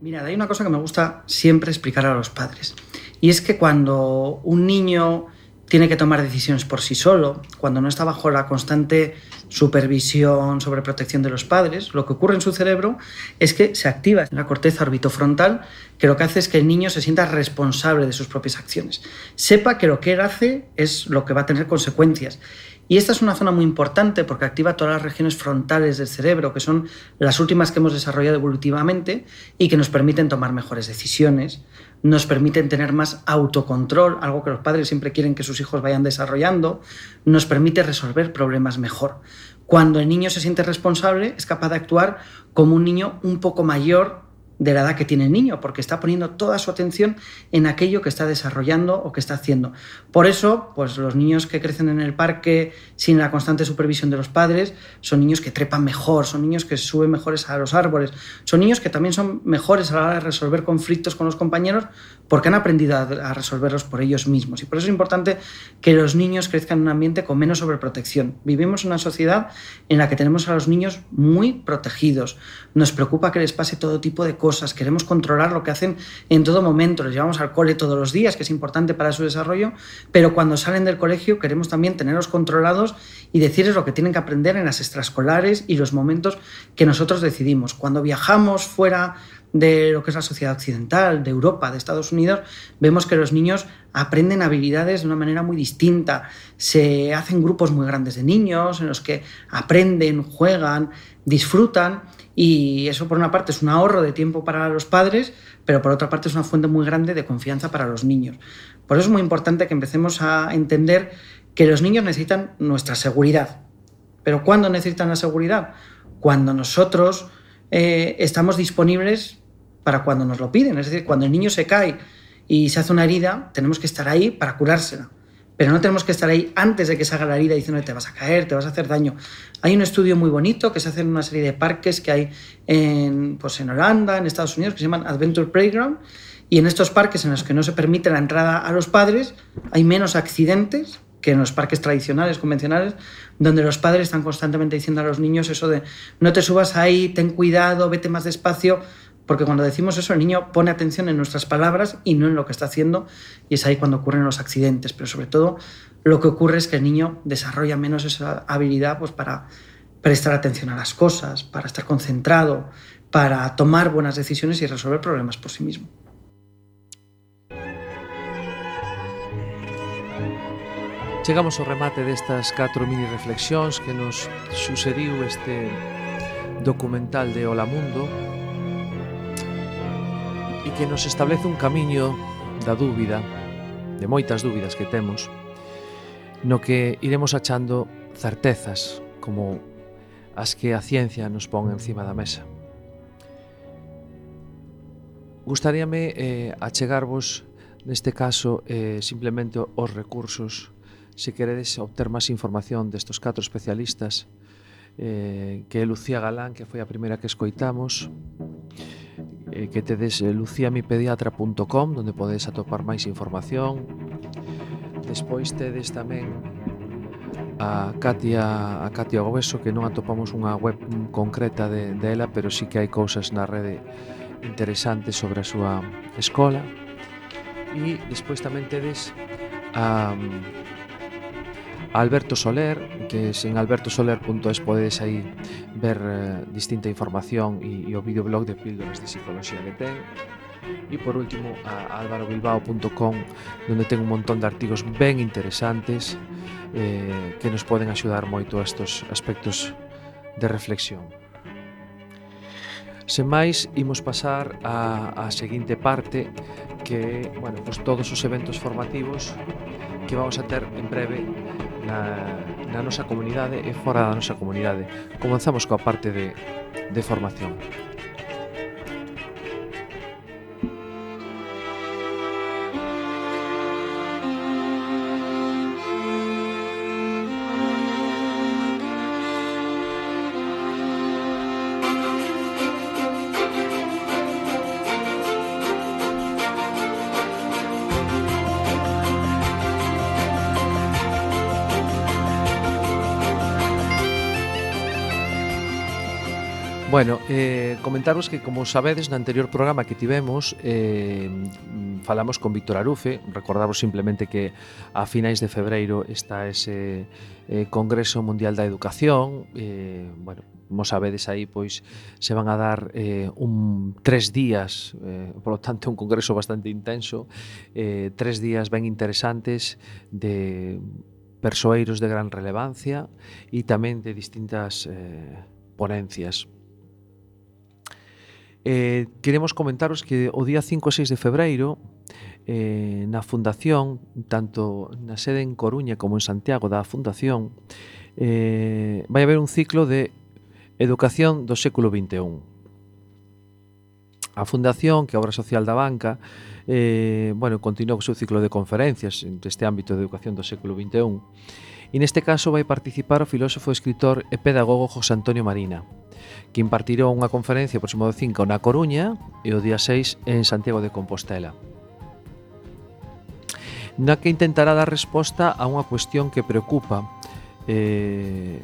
Mira, hay una cosa que me gusta siempre explicar a los padres y es que cuando un niño tiene que tomar decisiones por sí solo, cuando no está bajo la constante supervisión sobre protección de los padres, lo que ocurre en su cerebro es que se activa la corteza orbitofrontal, que lo que hace es que el niño se sienta responsable de sus propias acciones. Sepa que lo que él hace es lo que va a tener consecuencias. Y esta es una zona muy importante porque activa todas las regiones frontales del cerebro, que son las últimas que hemos desarrollado evolutivamente y que nos permiten tomar mejores decisiones, nos permiten tener más autocontrol, algo que los padres siempre quieren que sus hijos vayan desarrollando, nos permite resolver problemas mejor. Cuando el niño se siente responsable, es capaz de actuar como un niño un poco mayor de la edad que tiene el niño, porque está poniendo toda su atención en aquello que está desarrollando o que está haciendo. Por eso, pues los niños que crecen en el parque sin la constante supervisión de los padres son niños que trepan mejor, son niños que suben mejores a los árboles, son niños que también son mejores a la hora de resolver conflictos con los compañeros porque han aprendido a, resolverlos por ellos mismos. Y por eso es importante que los niños crezcan en un ambiente con menos sobreprotección. Vivimos en una sociedad en la que tenemos a los niños muy protegidos. Nos preocupa que les pase todo tipo de cosas, queremos controlar lo que hacen en todo momento, les llevamos al cole todos los días, que es importante para su desarrollo, pero cuando salen del colegio queremos también tenerlos controlados y decirles lo que tienen que aprender en las extraescolares y los momentos que nosotros decidimos. Cuando viajamos fuera de lo que es la sociedad occidental, de Europa, de Estados Unidos, vemos que los niños aprenden habilidades de una manera muy distinta. Se hacen grupos muy grandes de niños en los que aprenden, juegan, disfrutan y eso por una parte es un ahorro de tiempo para los padres, pero por otra parte es una fuente muy grande de confianza para los niños. Por eso es muy importante que empecemos a entender que los niños necesitan nuestra seguridad. Pero ¿cuándo necesitan la seguridad? Cuando nosotros eh, estamos disponibles para cuando nos lo piden. Es decir, cuando el niño se cae y se hace una herida, tenemos que estar ahí para curársela. pero no tenemos que estar ahí antes de que salga la herida diciendo te vas a caer, te vas a hacer daño. Hay un estudio muy bonito que se hace en una serie de parques que hay en, pues en Holanda, en Estados Unidos, que se llaman Adventure Playground, y en estos parques en los que no se permite la entrada a los padres, hay menos accidentes que en los parques tradicionales, convencionales, donde los padres están constantemente diciendo a los niños eso de no te subas ahí, ten cuidado, vete más despacio, porque cuando decimos eso el niño pone atención en nuestras palabras y no en lo que está haciendo y es ahí cuando ocurren los accidentes, pero sobre todo lo que ocurre es que el niño desarrolla menos esa habilidad pues, para prestar atención a las cosas, para estar concentrado, para tomar buenas decisiones y resolver problemas por sí mismo. Chegamos ao remate destas catro mini reflexións que nos sucediu este documental de Hola Mundo e que nos establece un camiño da dúbida, de moitas dúbidas que temos, no que iremos achando certezas como as que a ciencia nos pon encima da mesa. Gustaríame eh, achegarvos neste caso eh, simplemente os recursos se queredes obter máis información destos catro especialistas eh, que é Lucía Galán, que foi a primeira que escoitamos, eh, que tedes eh, luciamipediatra.com donde podedes atopar máis información. Despois tedes tamén a Katia, a Katia Gobeso que non atopamos unha web concreta de, de ela, pero sí que hai cousas na rede interesantes sobre a súa escola. E despois tamén tedes a, Alberto Soler, que sen albertosoler.es podedes aí ver eh, distinta información e, e o videoblog de píldoras de psicología que ten. E por último, a alvarobilbao.com, donde ten un montón de artigos ben interesantes eh, que nos poden axudar moito a estos aspectos de reflexión. Sen máis, imos pasar a, a seguinte parte que, bueno, pues todos os eventos formativos que vamos a ter en breve na, na nosa comunidade e fora da nosa comunidade. Comenzamos coa parte de, de formación. Bueno, eh, comentaros que como sabedes no anterior programa que tivemos eh, falamos con Víctor Arufe. Recordaros simplemente que a finais de febreiro está ese eh, Congreso Mundial da Educación. Eh, bueno, como sabedes aí pois se van a dar eh, un tres días eh, por lo tanto un congreso bastante intenso eh, tres días ben interesantes de persoeiros de gran relevancia e tamén de distintas eh, ponencias. Eh, queremos comentaros que o día 5 e 6 de febreiro eh, na Fundación, tanto na sede en Coruña como en Santiago da Fundación, eh, vai haber un ciclo de Educación do século XXI. A Fundación, que é a obra social da banca, eh, bueno, continúa o seu ciclo de conferencias neste ámbito de educación do século XXI. E neste caso vai participar o filósofo, escritor e pedagogo José Antonio Marina que impartirá unha conferencia o próximo 5 na Coruña e o día 6 en Santiago de Compostela. Na que intentará dar resposta a unha cuestión que preocupa eh,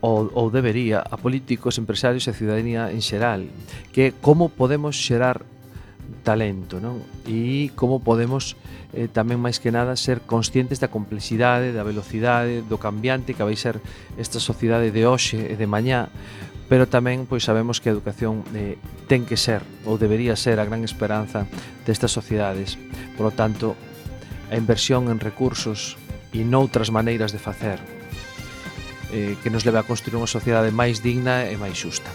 ou, ou debería a políticos, empresarios e a ciudadanía en xeral, que é como podemos xerar talento, non? E como podemos eh, tamén máis que nada ser conscientes da complexidade, da velocidade, do cambiante que vai ser esta sociedade de hoxe e de mañá, pero tamén pois sabemos que a educación eh, ten que ser ou debería ser a gran esperanza destas sociedades. Por lo tanto, a inversión en recursos e noutras maneiras de facer eh, que nos leve a construir unha sociedade máis digna e máis xusta.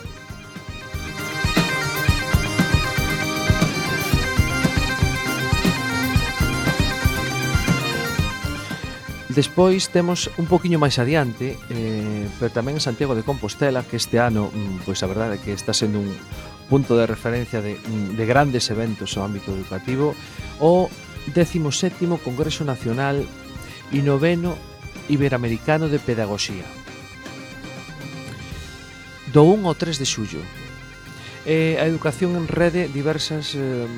Despois temos un poquinho máis adiante, eh, pero tamén en Santiago de Compostela, que este ano, mm, pois a verdade é que está sendo un punto de referencia de, mm, de grandes eventos ao ámbito educativo, o 17º Congreso Nacional e noveno Iberoamericano de Pedagogía. Do 1 ao 3 de xullo, eh, a educación en rede diversas eh,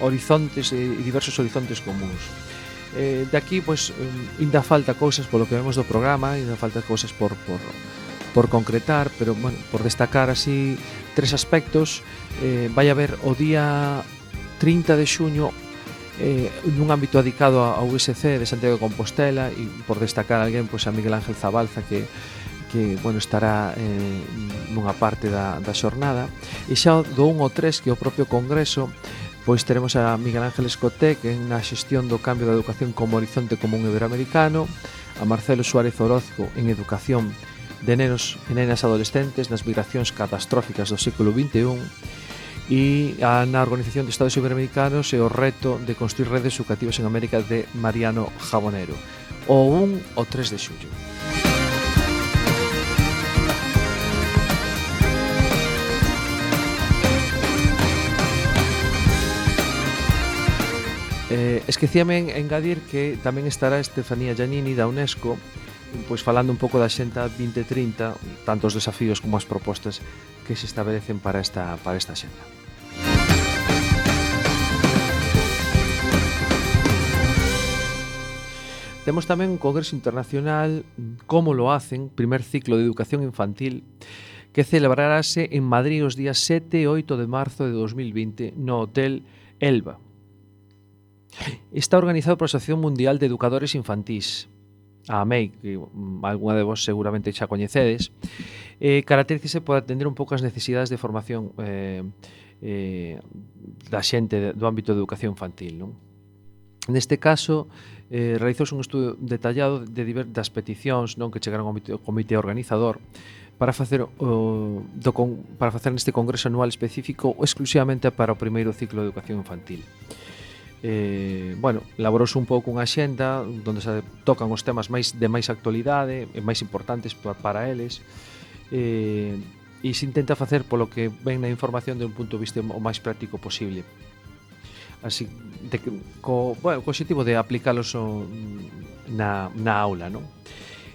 horizontes e eh, diversos horizontes comuns eh, de aquí pois ainda falta cousas polo que vemos do programa, ainda falta cousas por por por concretar, pero bueno, por destacar así tres aspectos, eh, vai haber o día 30 de xuño eh, nun ámbito adicado ao USC de Santiago de Compostela e por destacar alguén pois a Miguel Ángel Zabalza que que bueno, estará eh, nunha parte da, da xornada. E xa do 1 ao 3 que o propio Congreso Pois teremos a Miguel Ángel Escotec na xestión do cambio da educación como horizonte común iberoamericano, a Marcelo Suárez Orozco en educación de nenos e nenas adolescentes nas migracións catastróficas do século XXI, e a, na Organización de Estados Iberoamericanos e o reto de construir redes educativas en América de Mariano Jabonero o 1 ou 3 de xullo. Eh, esquecíame engadir que tamén estará Estefanía Giannini da UNESCO pois falando un pouco da Xenta 2030, tanto os desafíos como as propostas que se establecen para esta para esta xenta. Temos tamén un congreso internacional Como lo hacen, primer ciclo de educación infantil, que celebrarase en Madrid os días 7 e 8 de marzo de 2020 no Hotel Elba, Está organizado pola Asociación Mundial de Educadores Infantís, a AMEI, que mm, algunha de vos seguramente xa coñecedes, eh, caracterícese por atender un pouco as necesidades de formación eh, eh, da xente do ámbito de educación infantil. Non? Neste caso, eh, realizouse un estudo detallado de diver das peticións non que chegaron ao comité organizador para facer o, do con, para facer neste congreso anual específico exclusivamente para o primeiro ciclo de educación infantil eh, bueno, laborouse un pouco unha xenda onde se tocan os temas máis de máis actualidade e máis importantes para eles. Eh, e se intenta facer polo que ven na información de un punto de vista o máis práctico posible. Así de, co, bueno, co objetivo de aplicalos o, na, na aula non?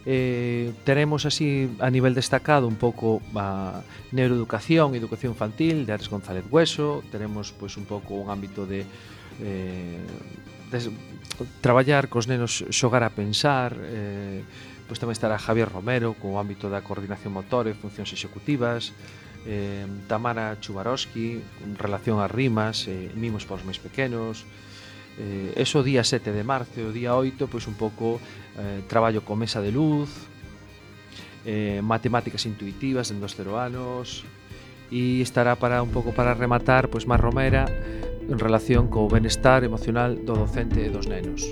eh, teremos así a nivel destacado un pouco a neuroeducación, educación infantil de Ares González Hueso, teremos pois un pouco un ámbito de eh, des, traballar cos nenos xogar a pensar eh, pois tamén estará Javier Romero co ámbito da coordinación motor e funcións executivas eh, Tamara Chubarovsky en relación ás rimas eh, mimos para os máis pequenos. Eh, eso día 7 de marzo e o día 8 pois un pouco eh, traballo con mesa de luz eh, matemáticas intuitivas en dos cero anos e estará para un pouco para rematar pois Mar Romera en relación co benestar emocional do docente e dos nenos.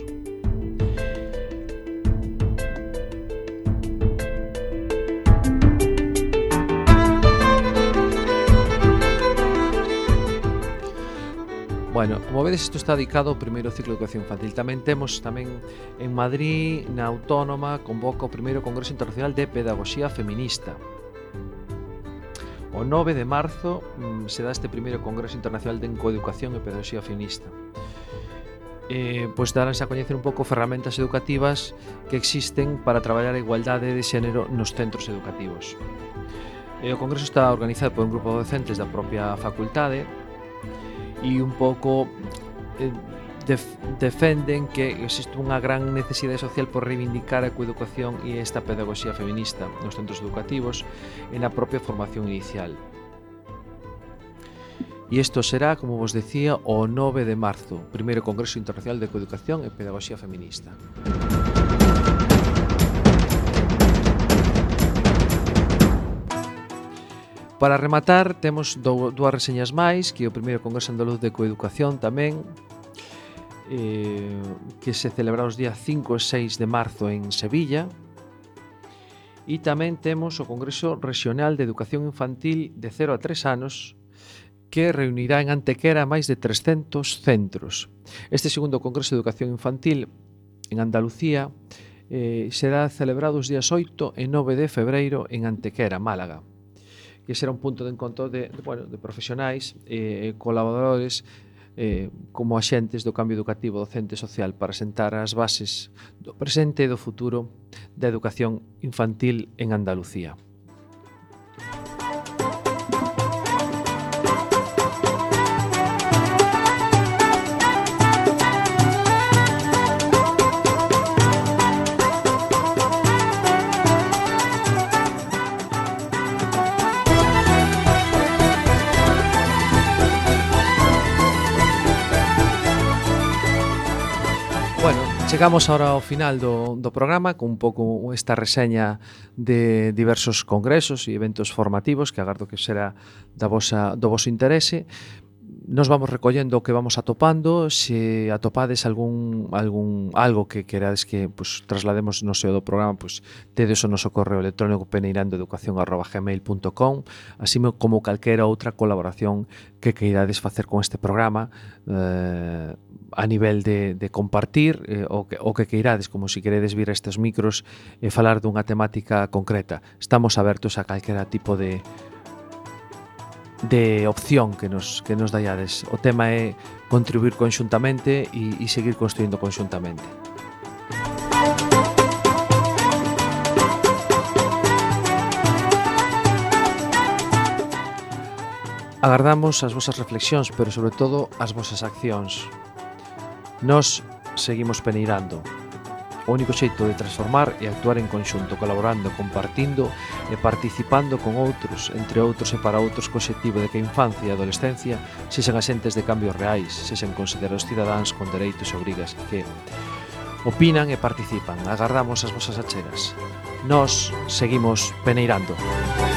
Bueno, como vedes, isto está dedicado ao primeiro ciclo de educación infantil. Tamén temos tamén en Madrid, na Autónoma, convoca o primeiro Congreso Internacional de Pedagogía Feminista O 9 de marzo mm, se dá este primeiro Congreso Internacional de Encoeducación e Pedagogía Finista. Eh, pois daránse a coñecer un pouco ferramentas educativas que existen para traballar a igualdade de xénero nos centros educativos. E o Congreso está organizado por un grupo de docentes da propia facultade e un pouco eh, def defenden que existe unha gran necesidade social por reivindicar a coeducación e esta pedagogía feminista nos centros educativos e na propia formación inicial. E isto será, como vos decía, o 9 de marzo, primeiro Congreso Internacional de Coeducación e Pedagogía Feminista. Para rematar, temos dúas reseñas máis que o primeiro Congreso Andaluz de Coeducación tamén eh, que se celebrará os días 5 e 6 de marzo en Sevilla. E tamén temos o Congreso Regional de Educación Infantil de 0 a 3 anos que reunirá en Antequera máis de 300 centros. Este segundo Congreso de Educación Infantil en Andalucía eh, será celebrado os días 8 e 9 de febreiro en Antequera, Málaga que será un punto de encontro de, de, bueno, de profesionais e eh, colaboradores eh, como axentes do cambio educativo docente social para sentar as bases do presente e do futuro da educación infantil en Andalucía. Chegamos ahora ao final do, do programa con un pouco esta reseña de diversos congresos e eventos formativos que agardo que será da vosa, do vosso interese nos vamos recollendo o que vamos atopando, se atopades algún, algún algo que querades que pues, traslademos no sei do programa, pues, tedes o noso correo electrónico peneirandoeducación.gmail.com así como calquera outra colaboración que queirades facer con este programa eh, a nivel de, de compartir eh, o, que, o que queirades, como se si queredes vir estes micros e eh, falar dunha temática concreta. Estamos abertos a calquera tipo de, de opción que nos, que nos dallades. O tema é contribuir conxuntamente e, e seguir construindo conxuntamente. Agardamos as vosas reflexións, pero sobre todo as vosas accións. Nos seguimos peneirando. O único xeito de transformar é actuar en conxunto, colaborando, compartindo e participando con outros, entre outros e para outros, co objetivo de que a infancia e a adolescencia sexan asentes de cambios reais, sexan considerados cidadáns con dereitos e obrigas que opinan e participan. Agardamos as vosas achegas. Nós seguimos peneirando. Música